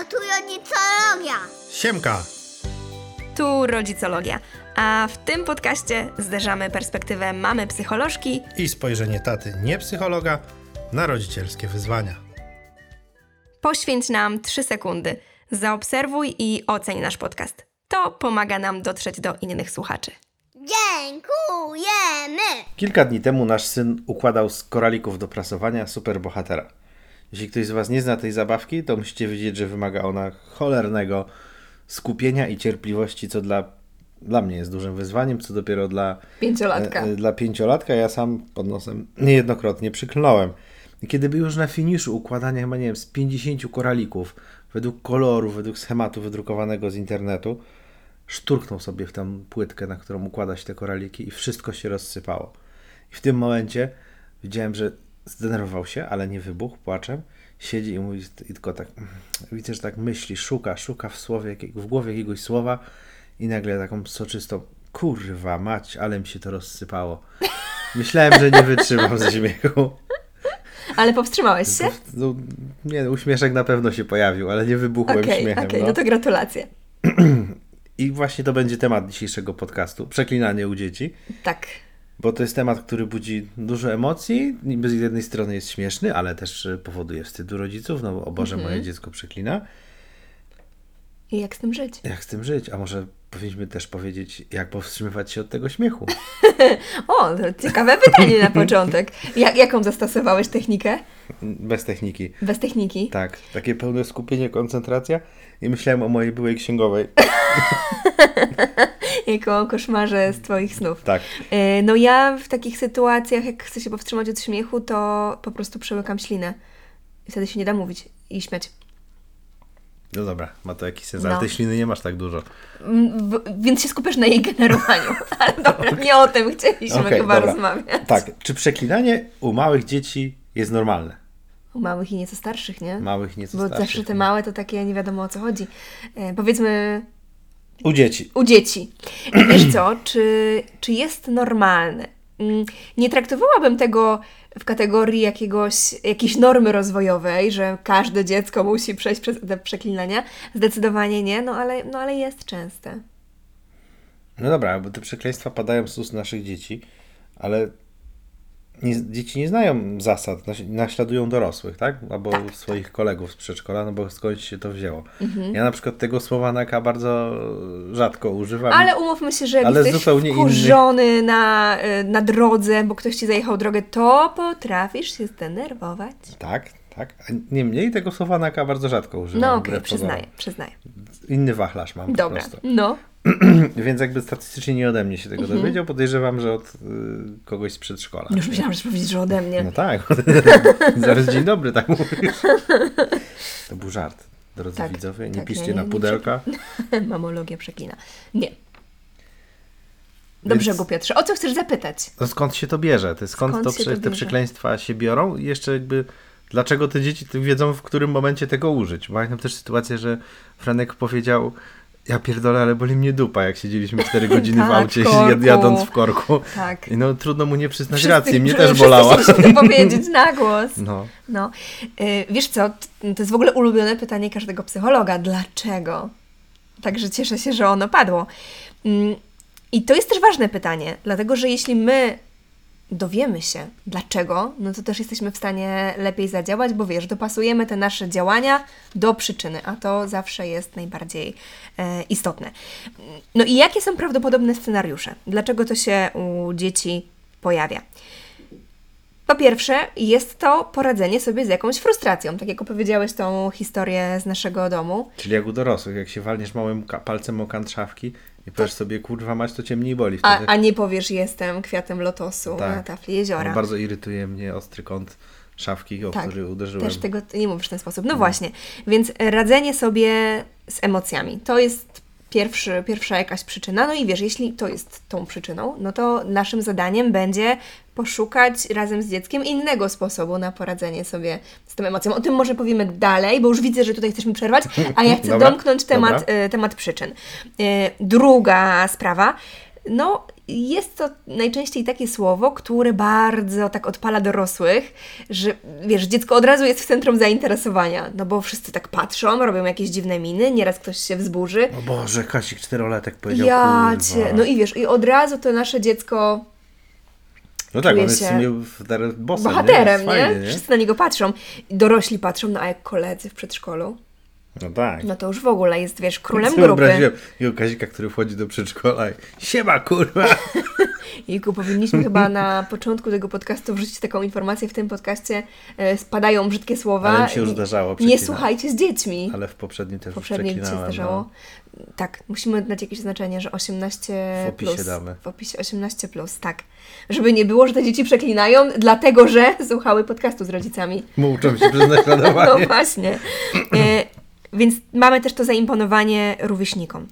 Halo, tu rodzicologia. Siemka! Tu rodzicologia. A w tym podcaście zderzamy perspektywę mamy psycholożki I spojrzenie taty, nie psychologa, na rodzicielskie wyzwania. Poświęć nam 3 sekundy. Zaobserwuj i oceń nasz podcast. To pomaga nam dotrzeć do innych słuchaczy. Dziękujemy. Kilka dni temu nasz syn układał z koralików do prasowania superbohatera. Jeśli ktoś z Was nie zna tej zabawki, to musicie wiedzieć, że wymaga ona cholernego skupienia i cierpliwości, co dla, dla mnie jest dużym wyzwaniem, co dopiero dla Pięciolatka. e, e, dla pięciolatka. Ja sam pod nosem niejednokrotnie przyklnąłem. I kiedy był już na finiszu układania chyba, nie wiem, z 50 koralików, według koloru, według schematu wydrukowanego z internetu, szturknął sobie w tą płytkę, na którą układa się te koraliki i wszystko się rozsypało. I w tym momencie widziałem, że zdenerwował się, ale nie wybuchł płaczem. Siedzi i mówi i tylko tak, widzę, że tak myśli, szuka, szuka w słowie, w głowie jakiegoś słowa i nagle taką soczystą, kurwa mać, ale mi się to rozsypało. Myślałem, że nie wytrzymam ze śmiechu. Ale powstrzymałeś się? No, nie, uśmieszek na pewno się pojawił, ale nie wybuchłem Okej, śmiechem. okej, no. no to gratulacje. I właśnie to będzie temat dzisiejszego podcastu. Przeklinanie u dzieci. Tak. Bo to jest temat, który budzi dużo emocji. Niby z jednej strony jest śmieszny, ale też e, powoduje wstydu rodziców. No o Boże, Mhm. moje dziecko przeklina. I jak z tym żyć? Jak z tym żyć? A może powinniśmy też powiedzieć, jak powstrzymywać się od tego śmiechu? O, to ciekawe pytanie na początek. Jak, jaką zastosowałeś technikę? Bez techniki. Bez techniki? Tak, takie pełne skupienie, koncentracja. I myślałem o mojej byłej księgowej. Jako o koszmarze z Twoich snów. Tak. E, No ja w takich sytuacjach, jak chcę się powstrzymać od śmiechu, to po prostu przełykam ślinę. I wtedy się nie da mówić i śmiać. No dobra, ma to jakiś sens, No. ale tej śliny nie masz tak dużo. Mm, w- Więc się skupiasz na jej generowaniu. Ale dobra, nie o tym chcieliśmy Okej, chyba dobra. rozmawiać. Tak, czy przeklinanie u małych dzieci jest normalne? U małych i nieco starszych, nie? Małych nieco Bo starszych, zawsze te małe to takie nie wiadomo o co chodzi. E, powiedzmy U dzieci. u dzieci. I Wiesz co, czy, czy jest normalne? Mm, Nie traktowałabym tego w kategorii jakiegoś, jakiejś normy rozwojowej, że każde dziecko musi przejść przez te przeklinania. Zdecydowanie nie, no ale, no ale jest częste. No dobra, bo te przekleństwa padają z ust naszych dzieci, ale nie, dzieci nie znają zasad, naś- naśladują dorosłych, tak? Albo Tak, swoich kolegów z przedszkola, no bo skądś się to wzięło. Mhm. Ja na przykład tego słowa naka bardzo rzadko używam. Ale umówmy się, że Ale jesteś wkurzony na, y, na drodze, bo ktoś ci zajechał drogę, to potrafisz się zdenerwować. Tak, tak. Niemniej tego słowa naka bardzo rzadko używam. No okej, wbrew przyznaję, pozorom. przyznaję. Inny wachlarz mam Dobra, no. Więc jakby statystycznie nie ode mnie się tego Mhm. dowiedział, podejrzewam, że od y, kogoś z przedszkola. Już myślałam, że powiedzieć, że ode mnie. No tak. Zaraz dzień dobry, tak mówisz. To był żart. Drodzy Tak, widzowie, nie tak, piszcie nie, na nie, nie pudelka. Mamologia przeklina. Nie. Dobrze, Więc- Piotrze. O co chcesz zapytać? No skąd się to bierze? Ty skąd, Skąd to, to te bierze? przekleństwa się biorą? I jeszcze jakby dlaczego te dzieci wiedzą, w którym momencie tego użyć? Pamiętam też sytuację, że Franek powiedział ja pierdolę, ale boli mnie dupa, jak siedzieliśmy 4 godziny w Tak, aucie w korku. jadąc w korku. Tak. I no trudno mu nie przyznać Wszyscy- racji, mnie też bolała. chcieliśmy to powiedzieć na głos. No. No. Y, Wiesz co, to jest w ogóle ulubione pytanie każdego psychologa. Dlaczego? Także cieszę się, że ono padło. Mm, I to jest też ważne pytanie, dlatego że jeśli my dowiemy się dlaczego, no to też jesteśmy w stanie lepiej zadziałać, bo wiesz, dopasujemy te nasze działania do przyczyny, a to zawsze jest najbardziej e, istotne. No i jakie są prawdopodobne scenariusze? Dlaczego to się u dzieci pojawia? Po pierwsze, jest to poradzenie sobie z jakąś frustracją, tak jak opowiedziałeś tą historię z naszego domu. Czyli jak u dorosłych, jak się walniesz małym palcem o kant i powiesz sobie, kurwa mać, to cię mniej boli. A, a nie powiesz, jestem kwiatem lotosu Tak. na tafli jeziora. No, bardzo irytuje mnie ostry kąt szafki, o Tak, który uderzyłem. Też tego nie mówisz w ten sposób. No właśnie, więc radzenie sobie z emocjami to jest pierwszy, pierwsza jakaś przyczyna. No i wiesz, jeśli to jest tą przyczyną, no to naszym zadaniem będzie poszukać razem z dzieckiem innego sposobu na poradzenie sobie z tą emocją. O tym może powiemy dalej, bo już widzę, że tutaj chcesz mi przerwać, a ja chcę Dobra, domknąć temat, e, temat przyczyn. E, Druga sprawa, no jest to najczęściej takie słowo, które bardzo tak odpala dorosłych, że wiesz, dziecko od razu jest w centrum zainteresowania, no bo wszyscy tak patrzą, robią jakieś dziwne miny, nieraz ktoś się wzburzy. O Boże, Kasik czteroletek powiedział, Ja cię, no i wiesz, i od razu to nasze dziecko No tak, on jest w sumie bossem, bohaterem, nie? nie? Jest Fajnie, nie? Wszyscy na niego patrzą. Dorośli patrzą, no a jak koledzy w przedszkolu, No tak. no to już w ogóle jest, wiesz, królem grupy. wyobraziłem jego Kazika, który wchodzi do przedszkola i siema kurwa. Jejku, powinniśmy chyba na początku tego podcastu wrzucić taką informację w tym podcaście. E, spadają brzydkie słowa. Ale mi się już Nie- zdarzało, Nie słuchajcie z dziećmi. Ale w poprzednim też ci się zdarzało. No. Tak, musimy dać jakieś znaczenie, że 18 W opisie plus. damy. W opisie 18 plus, tak. Żeby nie było, że te dzieci przeklinają, dlatego że słuchały podcastu z rodzicami. Muszą się przez No naśladowanie. właśnie. E, więc mamy też to zaimponowanie rówieśnikom.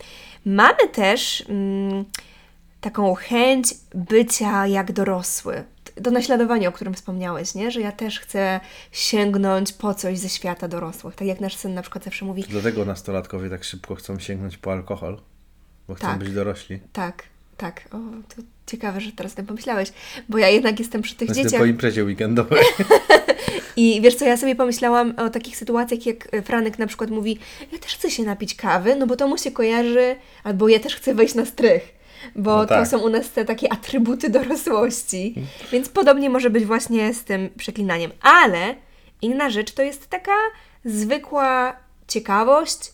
Mamy też mm, taką chęć bycia jak dorosły. To naśladowanie, o którym wspomniałeś, nie? że ja też chcę sięgnąć po coś ze świata dorosłych. Tak jak nasz syn na przykład zawsze mówi, Dlatego nastolatkowie tak szybko chcą sięgnąć po alkohol, bo chcą Tak. być dorośli. tak, tak, o, to ciekawe, że teraz o tym pomyślałeś, bo ja jednak jestem przy tych jest dzieciach. po imprezie weekendowej. I wiesz co, ja sobie pomyślałam o takich sytuacjach, jak Franek na przykład mówi, ja też chcę się napić kawy, no bo to mu się kojarzy, albo ja też chcę wejść na strych, bo No tak. to są u nas te takie atrybuty dorosłości. Więc podobnie może być właśnie z tym przeklinaniem. Ale inna rzecz to jest taka zwykła ciekawość,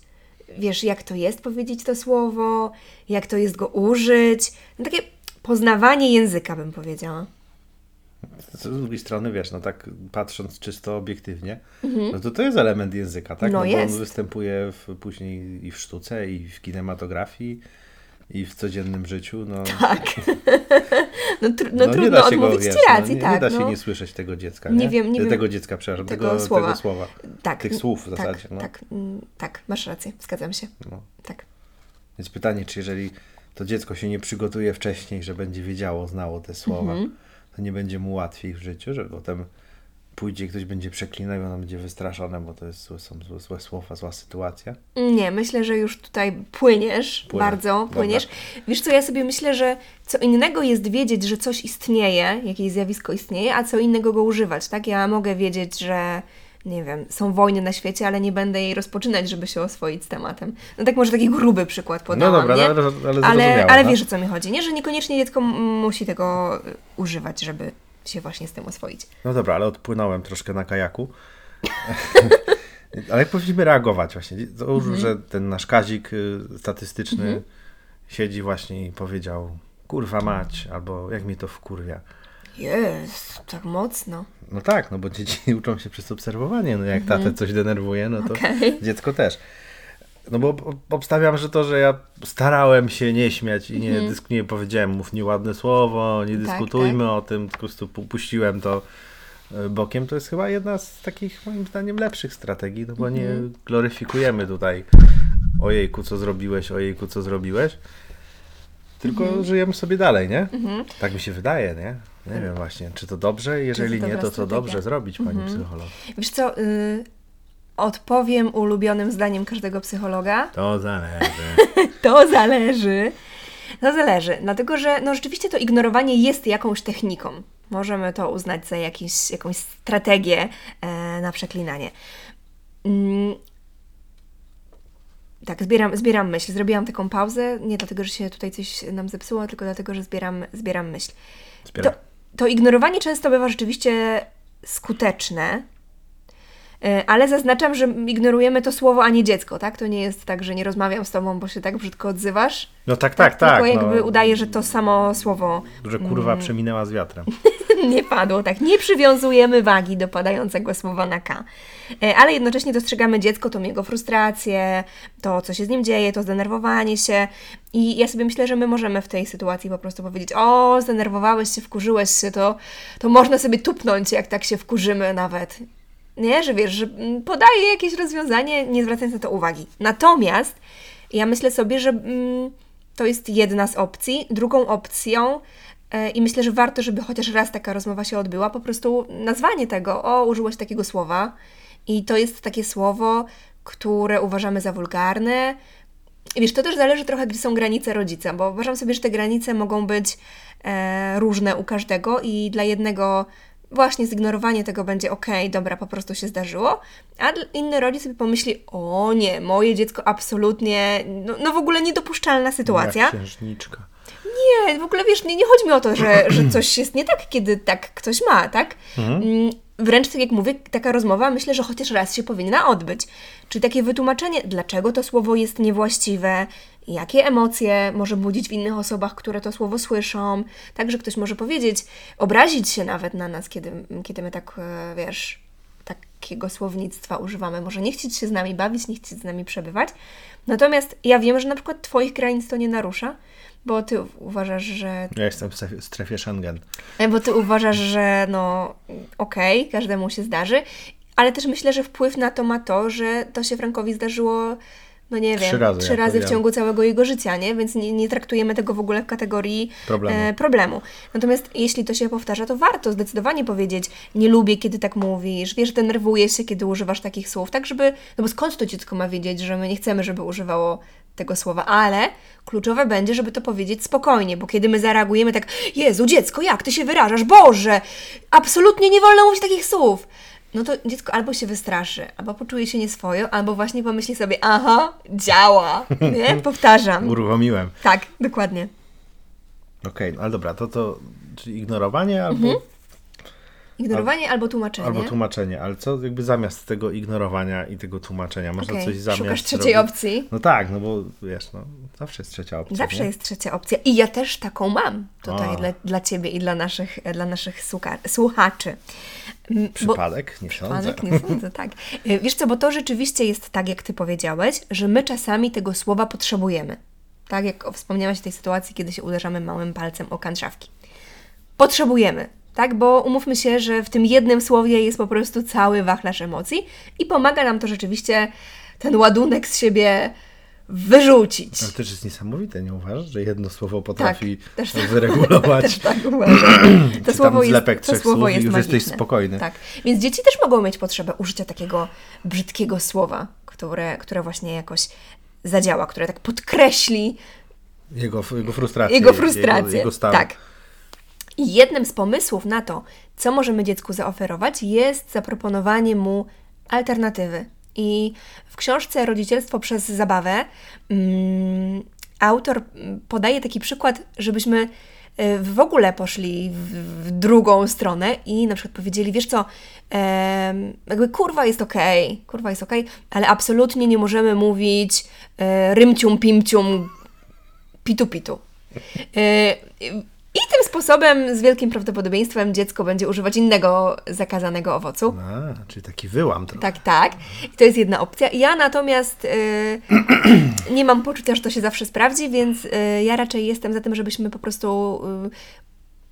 wiesz, jak to jest powiedzieć to słowo, jak to jest go użyć. No takie poznawanie języka, bym powiedziała. Z drugiej strony, wiesz, no tak patrząc czysto obiektywnie, no to to jest element języka, tak? Mhm. No bo jest. on występuje w, później i w sztuce, i w kinematografii, i w codziennym życiu. No, Tak. no, tr- no, nie trudno da się go, odmówić wiesz, Ci racji, no, nie, tak. nie da się no. nie słyszeć tego dziecka, Nie nie? wiem, nie wiem. Tego dziecka, przepraszam, Tego tego, słowa. tego słowa. tak. tych słów w tak, zasadzie, no. Tak, mm, tak, masz rację, zgadzam się. No. Tak. Więc pytanie, czy jeżeli to dziecko się nie przygotuje wcześniej, że będzie wiedziało, znało te słowa, Mhm. To nie będzie mu łatwiej w życiu, że potem pójdzie, ktoś będzie przeklinał i ono będzie wystraszone, bo to jest, są złe, złe słowa, zła sytuacja. Nie, myślę, że już tutaj płyniesz, Płynę. bardzo Dobra. płyniesz. Wiesz co, ja sobie myślę, że co innego jest wiedzieć, że coś istnieje, jakieś zjawisko istnieje, a co innego go używać, tak? Ja mogę wiedzieć, że nie wiem, są wojny na świecie, ale nie będę jej rozpoczynać, żeby się oswoić z tematem. No tak może taki gruby przykład podałam, no dobra, nie? ale, ale, ale, zrozumiałem, ale no. wiesz o co mi chodzi, nie? Że niekoniecznie dziecko musi tego y, używać, żeby się właśnie z tym oswoić. No dobra, ale odpłynąłem troszkę na kajaku. ale jak powinniśmy reagować właśnie? Załóżmy, Mhm. że ten nasz Kazik y, statystyczny siedzi właśnie i powiedział kurwa mać, albo jak mi to wkurwia. Jest, tak mocno. No tak, no bo dzieci uczą się przez obserwowanie. No jak tatę coś denerwuje, no to Mhm. Okej. dziecko też. No bo ob- obstawiam, że to, że ja starałem się nie śmiać i nie, dysk- nie powiedziałem, mów nieładne słowo, nie Mhm. Tak, dyskutujmy o tym, po prostu pu- puściłem to e, bokiem, to jest chyba jedna z takich moim zdaniem lepszych strategii, no bo nie Mhm. gloryfikujemy tutaj ojejku, co zrobiłeś, ojejku, co zrobiłeś, tylko Mhm. żyjemy sobie dalej, nie? Tak mi się wydaje, nie? Nie wiem właśnie, czy to dobrze? Jeżeli to nie, to co strategia? dobrze zrobić, pani psycholog? Wiesz co, y, odpowiem ulubionym zdaniem każdego psychologa. To zależy. To zależy. To zależy, dlatego że no, rzeczywiście to ignorowanie jest jakąś techniką. Możemy to uznać za jakiś, jakąś strategię e, na przeklinanie. Mm. Tak, zbieram, zbieram myśl. Zrobiłam taką pauzę, nie dlatego, że się tutaj coś nam zepsuło, tylko dlatego, że zbieram, zbieram myśl. Zbieram. To, to ignorowanie często bywa rzeczywiście skuteczne, e, ale zaznaczam, że ignorujemy to słowo, a nie dziecko, tak? To nie jest tak, że nie rozmawiam z tobą, bo się tak brzydko odzywasz. No tak, tak, tak. Tylko jakby no, udaje, że to samo słowo Że kurwa przeminęła z wiatrem. nie padło, tak. Nie przywiązujemy wagi do padającego słowa na K. E, Ale jednocześnie dostrzegamy dziecko, tą jego frustrację, to, co się z nim dzieje, to zdenerwowanie się. I ja sobie myślę, że my możemy w tej sytuacji po prostu powiedzieć: O, zdenerwowałeś się, wkurzyłeś się, to, to można sobie tupnąć, jak tak się wkurzymy nawet. Nie, że wiesz, że mm, podaje jakieś rozwiązanie, nie zwracając na to uwagi. Natomiast ja myślę sobie, że mm, to jest jedna z opcji. Drugą opcją, i myślę, że warto, żeby chociaż raz taka rozmowa się odbyła, po prostu nazwanie tego, o, użyłaś takiego słowa i to jest takie słowo, które uważamy za wulgarne, wiesz, to też zależy trochę, gdzie są granice rodzica, bo uważam sobie, że te granice mogą być e, różne u każdego i dla jednego właśnie zignorowanie tego będzie ok, dobra, po prostu się zdarzyło, a inny rodzic sobie pomyśli, o nie, moje dziecko absolutnie, no, no w ogóle niedopuszczalna sytuacja. Jak księżniczka. Nie, w ogóle wiesz, nie, nie chodzi mi o to, że, że coś jest nie tak, kiedy tak ktoś ma, tak? Mm, Wręcz tak jak mówię, taka rozmowa myślę, że chociaż raz się powinna odbyć. Czyli takie wytłumaczenie, dlaczego to słowo jest niewłaściwe, jakie emocje może budzić w innych osobach, które to słowo słyszą. Także ktoś może powiedzieć, obrazić się nawet na nas, kiedy, kiedy my tak, e, wiesz, takiego słownictwa używamy. Może nie chcieć się z nami bawić, nie chcieć z nami przebywać. Natomiast ja wiem, że na przykład Twoich granic to nie narusza, bo Ty uważasz, że... Ja jestem w strefie, Schengen. E, Bo Ty uważasz, że no okej, każdemu się zdarzy, ale też myślę, że wpływ na to ma to, że to się Frankowi zdarzyło no nie wiem, Trzy razy, trzy razy w ciągu całego jego życia, nie? Więc nie, nie traktujemy tego w ogóle w kategorii Problemu. E, problemu. Natomiast jeśli to się powtarza, to warto zdecydowanie powiedzieć, nie lubię, kiedy tak mówisz, wiesz, denerwuję się, kiedy używasz takich słów, tak żeby, no bo skąd to dziecko ma wiedzieć, że my nie chcemy, żeby używało tego słowa, ale kluczowe będzie, żeby to powiedzieć spokojnie, bo kiedy my zareagujemy tak, Jezu, dziecko, jak ty się wyrażasz, Boże, absolutnie nie wolno mówić takich słów, no to dziecko albo się wystraszy, albo poczuje się nieswojo, albo właśnie pomyśli sobie, aha, działa, nie? Powtarzam. Uruchomiłem. Tak, dokładnie. Okej, no ale dobra, to to czyli ignorowanie albo, Mhm. Ignorowanie albo tłumaczenie. albo tłumaczenie, ale co jakby zamiast tego ignorowania i tego tłumaczenia? Można Okej, coś zamiast Szukasz trzeciej robić? opcji. No tak, no bo wiesz, no zawsze jest trzecia opcja. Zawsze nie? jest trzecia opcja. I ja też taką mam tutaj A. dla, dla Ciebie i dla naszych, dla naszych słucha- słuchaczy. Mm, bo- Przypadek? Nie sądzę. Przypadek? Nie sądzę, tak. Y, Wiesz co, bo to rzeczywiście jest tak, jak Ty powiedziałeś, że my czasami tego słowa potrzebujemy. Tak jak wspomniałaś w tej sytuacji, kiedy się uderzamy małym palcem o kantrzawki. Potrzebujemy, tak? Bo umówmy się, że w tym jednym słowie jest po prostu cały wachlarz emocji i pomaga nam to rzeczywiście ten ładunek z siebie wyrzucić. Ale też jest niesamowite, nie uważasz, że jedno słowo potrafi też tak- wyregulować Też tak. To słowo jest, zlepek to trzech słowo słów i jest już jesteś magiczne. spokojny. Tak. Więc dzieci też mogą mieć potrzebę użycia takiego brzydkiego słowa, które, które właśnie jakoś zadziała, które tak podkreśli jego, jego frustrację. jego frustrację. Jego, jego stan. Tak. I jednym z pomysłów na to, co możemy dziecku zaoferować, jest zaproponowanie mu alternatywy. I w książce Rodzicielstwo przez zabawę mm, autor mm, podaje taki przykład, żebyśmy y, w ogóle poszli w, drugą stronę i na przykład powiedzieli, wiesz co, em, jakby kurwa jest okej, kurwa jest okej, ale absolutnie nie możemy mówić e, rymcium, pimcium, pitu pitu. E, I tym sposobem z wielkim prawdopodobieństwem dziecko będzie używać innego zakazanego owocu. A, czyli taki wyłam trochę. Tak, tak. I to jest jedna opcja. Ja natomiast y, nie mam poczucia, że to się zawsze sprawdzi, więc y, ja raczej jestem za tym, żebyśmy po prostu y,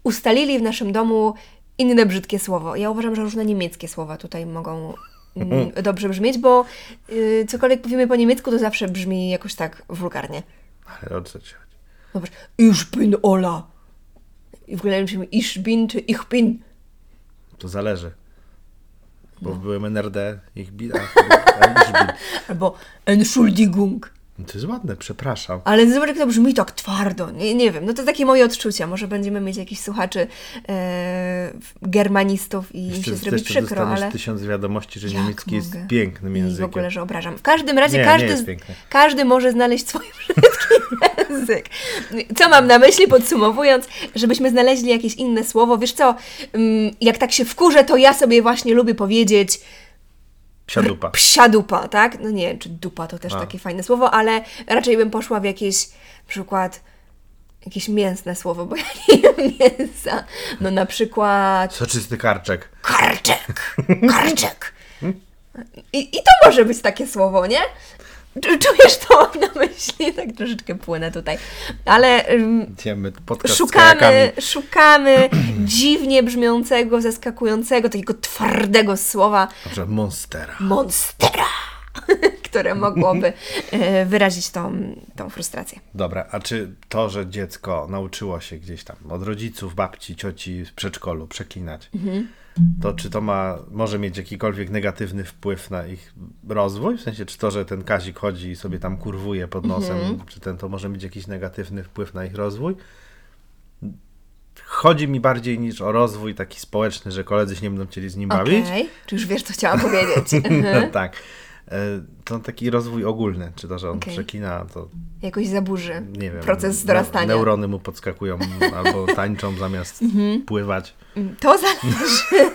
ustalili w naszym domu inne brzydkie słowo. Ja uważam, że różne niemieckie słowa tutaj mogą mm, dobrze brzmieć, bo cokolwiek powiemy po niemiecku, to zawsze brzmi jakoś tak wulgarnie. Ale o co ci chodzi? Zobacz, ich bin Ola. I w ogóle musimy ich bin czy ich bin. To zależy. Bo No. byłem NRD, ich bi... a, ich bi. Albo Entschuldigung. No To jest ładne, przepraszam. Ale zobacz, jak to brzmi tak twardo. Nie, nie wiem, no to takie moje odczucia. Może będziemy mieć jakichś słuchaczy e, germanistów i Jeszcze, się zrobi przykro, ale... tysiąc wiadomości, że niemiecki jest mogę? pięknym I w językiem. ogóle, że obrażam. W każdym razie Nie, każdy, nie jest każdy może znaleźć swój brzydki język. Co mam na myśli, podsumowując, żebyśmy znaleźli jakieś inne słowo. Wiesz co, mm, jak tak się wkurzę, to ja sobie właśnie lubię powiedzieć Psiadupa. psia dupa, tak? No nie czy dupa to też A. takie fajne słowo, ale raczej bym poszła w jakieś, na przykład, jakieś mięsne słowo, bo ja nie jem mięsa. No na przykład Soczysty karczek. karczek, karczek. I, I to może być takie słowo, nie? Czu- Czujesz to na myśli? Tak troszeczkę płynę tutaj. Ale Idziemy szukamy, szukamy dziwnie brzmiącego, zaskakującego, takiego twardego słowa, Dobrze, monstera. monstera, które mogłoby e, wyrazić tą, tą frustrację. Dobra, a czy to, że dziecko nauczyło się gdzieś tam od rodziców, babci, cioci w przedszkolu przeklinać, Mhm. To czy to ma, może mieć jakikolwiek negatywny wpływ na ich rozwój? W sensie, czy to, że ten Kazik chodzi i sobie tam kurwuje pod nosem, czy ten to może mieć jakiś negatywny wpływ na ich rozwój? Chodzi mi bardziej niż o rozwój taki społeczny, że koledzy się nie będą chcieli z nim bawić. Okej, czy już wiesz, co chciałam powiedzieć? No, tak. E, To taki rozwój ogólny, czy to, że on przekina, to Jakoś zaburzy nie wiem. proces ne- dorastania. Neurony mu podskakują albo tańczą zamiast Mhm. pływać. To zależy.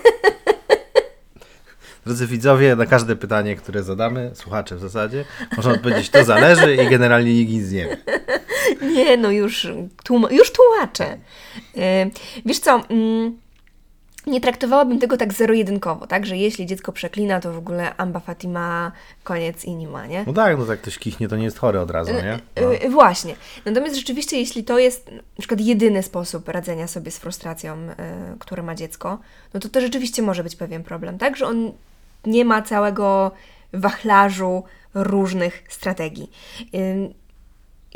Drodzy widzowie, na każde pytanie, które zadamy, słuchacze w zasadzie, można odpowiedzieć, to zależy i generalnie nikt nic nie wie. Nie, no już, tłum- już tłumaczę. Yy, wiesz co, mm, nie traktowałabym tego tak zero-jedynkowo, tak? Że jeśli dziecko przeklina, to w ogóle Amba Fatima, koniec i nie ma, nie? No tak, no tak ktoś kichnie, to nie jest chory od razu, nie? No. Yy, Właśnie. Natomiast rzeczywiście, jeśli to jest na przykład jedyny sposób radzenia sobie z frustracją, yy, które ma dziecko, no to to rzeczywiście może być pewien problem, tak? Że on nie ma całego wachlarzu różnych strategii. Yy,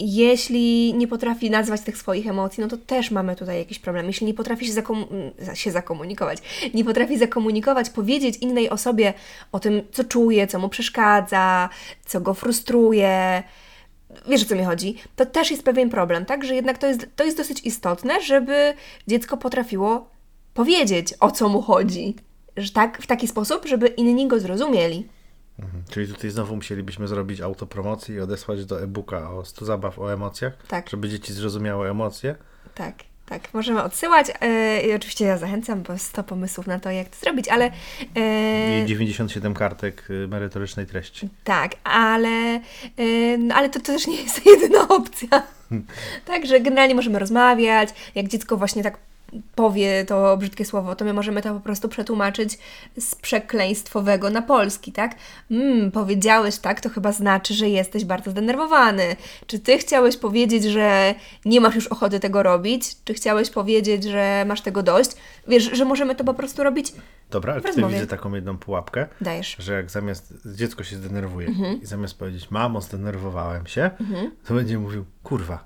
jeśli nie potrafi nazwać tych swoich emocji, no to też mamy tutaj jakiś problem. Jeśli nie potrafi się, zakom- się zakomunikować, nie potrafi zakomunikować, powiedzieć innej osobie o tym, co czuje, co mu przeszkadza, co go frustruje, wiesz o co mi chodzi, to też jest pewien problem, tak? Że jednak to jest, to jest dosyć istotne, żeby dziecko potrafiło powiedzieć, o co mu chodzi. Że tak, w taki sposób, żeby inni go zrozumieli. Mhm. Czyli tutaj znowu musielibyśmy zrobić autopromocję i odesłać do e-booka o 100 zabaw o emocjach, Tak. żeby dzieci zrozumiały emocje. Tak, tak, możemy odsyłać. Yy, I oczywiście ja zachęcam, bo 100 pomysłów na to, jak to zrobić, ale. yy, I 97 kartek y, merytorycznej treści. Tak, ale, yy, no, ale to, to też nie jest jedyna opcja. Także generalnie możemy rozmawiać. Jak dziecko właśnie tak powie to brzydkie słowo, to my możemy to po prostu przetłumaczyć z przekleństwowego na polski, tak? Mm, powiedziałeś tak, to chyba znaczy, że jesteś bardzo zdenerwowany. Czy ty chciałeś powiedzieć, że nie masz już ochoty tego robić? Czy chciałeś powiedzieć, że masz tego dość? Wiesz, że możemy to po prostu robić? Dobra, ale tutaj widzę taką jedną pułapkę, Dajesz. że jak zamiast dziecko się zdenerwuje Mhm. i zamiast powiedzieć mamo, zdenerwowałem się, to będzie mówił kurwa,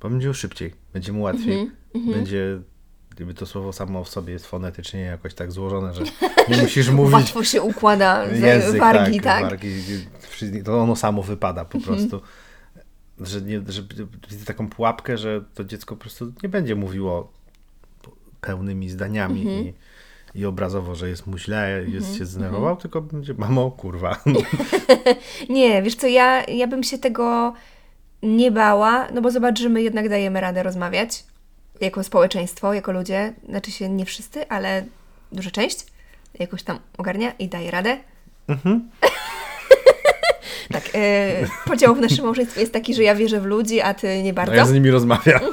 bo będzie mu szybciej, będzie mu łatwiej, Mhm. będzie gdyby to słowo samo w sobie jest fonetycznie jakoś tak złożone, że nie musisz mówić Łatwo się układa język, wargi, tak, tak? wargi, to ono samo wypada po Mhm. prostu. Że, nie, że widzę taką pułapkę, że to dziecko po prostu nie będzie mówiło pełnymi zdaniami Mhm. i, i obrazowo, że jest mu źle, jest Mhm. się zdenerwował, tylko będzie mamo, kurwa. Nie, wiesz co, ja, ja bym się tego nie bała, no bo zobacz, że my jednak dajemy radę rozmawiać jako społeczeństwo, jako ludzie, znaczy się nie wszyscy, ale duża część jakoś tam ogarnia i daje radę. tak, e, podział w naszym małżeństwie jest taki, że ja wierzę w ludzi, a ty nie bardzo. ja z nimi rozmawiam.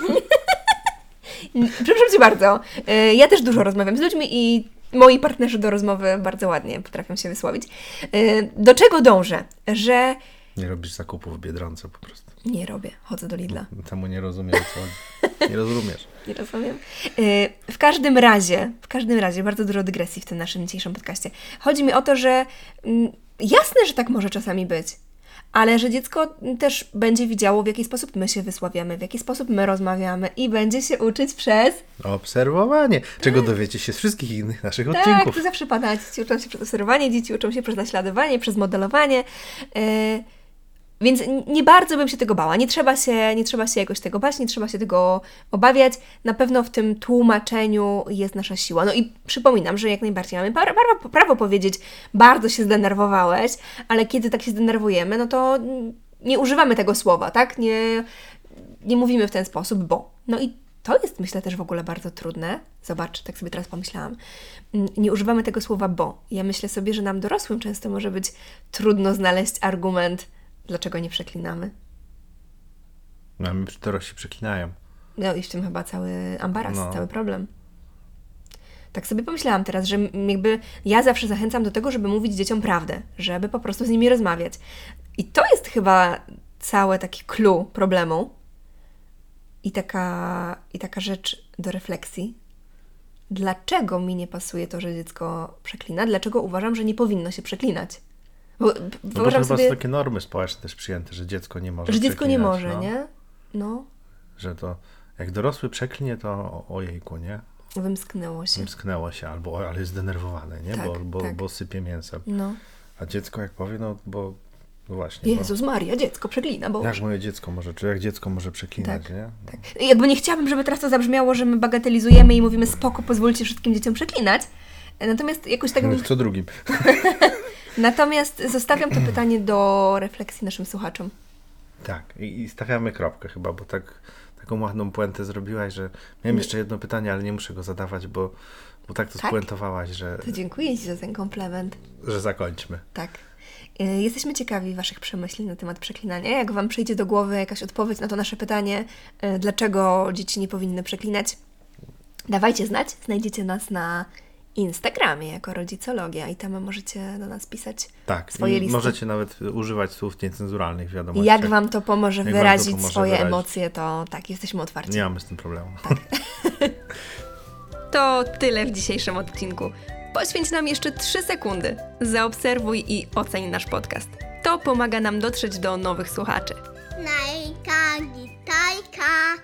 Przepraszam Cię bardzo. E, Ja też dużo rozmawiam z ludźmi i moi partnerzy do rozmowy bardzo ładnie potrafią się wysłowić. E, Do czego dążę? Że Nie robisz zakupów w Biedronce po prostu. Nie robię, chodzę do Lidla. Temu nie rozumiem, co chodzi. Nie rozumiesz. Nie rozumiem. E, W każdym razie, w każdym razie, bardzo dużo dygresji w tym naszym dzisiejszym podcaście. Chodzi mi o to, że mm, jasne, że tak może czasami być, ale że dziecko też będzie widziało, w jaki sposób my się wysławiamy, w jaki sposób my rozmawiamy i będzie się uczyć przez Obserwowanie, czego dowiecie się z wszystkich innych naszych Tak, odcinków. to zawsze pada. Dzieci uczą się przez obserwowanie, dzieci uczą się przez naśladowanie, przez modelowanie. Yy, więc nie bardzo bym się tego bała. Nie trzeba się, nie trzeba się jakoś tego bać, nie trzeba się tego obawiać. Na pewno w tym tłumaczeniu jest nasza siła. No i przypominam, że jak najbardziej mamy prawo, prawo, powiedzieć, bardzo się zdenerwowałeś, ale kiedy tak się zdenerwujemy, no to nie używamy tego słowa, tak? Nie, nie mówimy w ten sposób, bo. No i to jest, myślę, też w ogóle bardzo trudne. Zobacz, tak sobie teraz pomyślałam. Nie używamy tego słowa bo. Ja myślę sobie, że nam dorosłym często może być trudno znaleźć argument, dlaczego nie przeklinamy. No, my dorośli przeklinają. No i w tym chyba cały ambaras, No. cały problem. Tak sobie pomyślałam teraz, że jakby ja zawsze zachęcam do tego, żeby mówić dzieciom prawdę, żeby po prostu z nimi rozmawiać. I to jest chyba całe taki clue problemu i taka, i taka rzecz do refleksji. Dlaczego mi nie pasuje to, że dziecko przeklina? Dlaczego uważam, że nie powinno się przeklinać? Bo, No bo chyba sobie, są takie normy społeczne też przyjęte, że dziecko nie może że dziecko nie może, no. nie? No. Że to jak dorosły przeklinie, to ojejku, nie? Wymsknęło się. Wymsknęło się, albo ale jest zdenerwowane, nie? Tak, bo, bo, tak. bo sypie mięsem. No. A dziecko jak powie, no bo no właśnie. Jezus Maria, dziecko przeklina, bo... Bo, jak moje dziecko może, czy jak dziecko może przeklinać, Tak, nie? Tak. Jakby nie chciałabym, żeby teraz to zabrzmiało, że my bagatelizujemy i mówimy spoko, pozwólcie wszystkim dzieciom przeklinać. Natomiast jakoś tak... No, Co drugim. Natomiast zostawiam to pytanie do refleksji naszym słuchaczom. Tak, i, i stawiamy kropkę chyba, bo tak taką ładną puentę zrobiłaś, że miałem jeszcze jedno pytanie, ale nie muszę go zadawać, bo, bo tak to Tak? spuentowałaś, że, To dziękuję Ci za ten komplement. że zakończmy. Tak. Y, Jesteśmy ciekawi Waszych przemyśleń na temat przeklinania. Jak Wam przyjdzie do głowy jakaś odpowiedź na to nasze pytanie, y, dlaczego dzieci nie powinny przeklinać, dawajcie znać. Znajdziecie nas na Instagramie jako Rodzicologia i tam możecie do nas pisać Tak, swoje listy. możecie nawet używać słów niecenzuralnych w wiadomościach. Jak Wam to pomoże Jak wam to wyrazić pomoże swoje wyrazić. emocje, to tak, jesteśmy otwarci. Nie mamy z tym problemu. To tyle w dzisiejszym odcinku. Poświęć nam jeszcze 3 sekundy. Zaobserwuj i oceń nasz podcast. To pomaga nam dotrzeć do nowych słuchaczy. Najka, gitajka.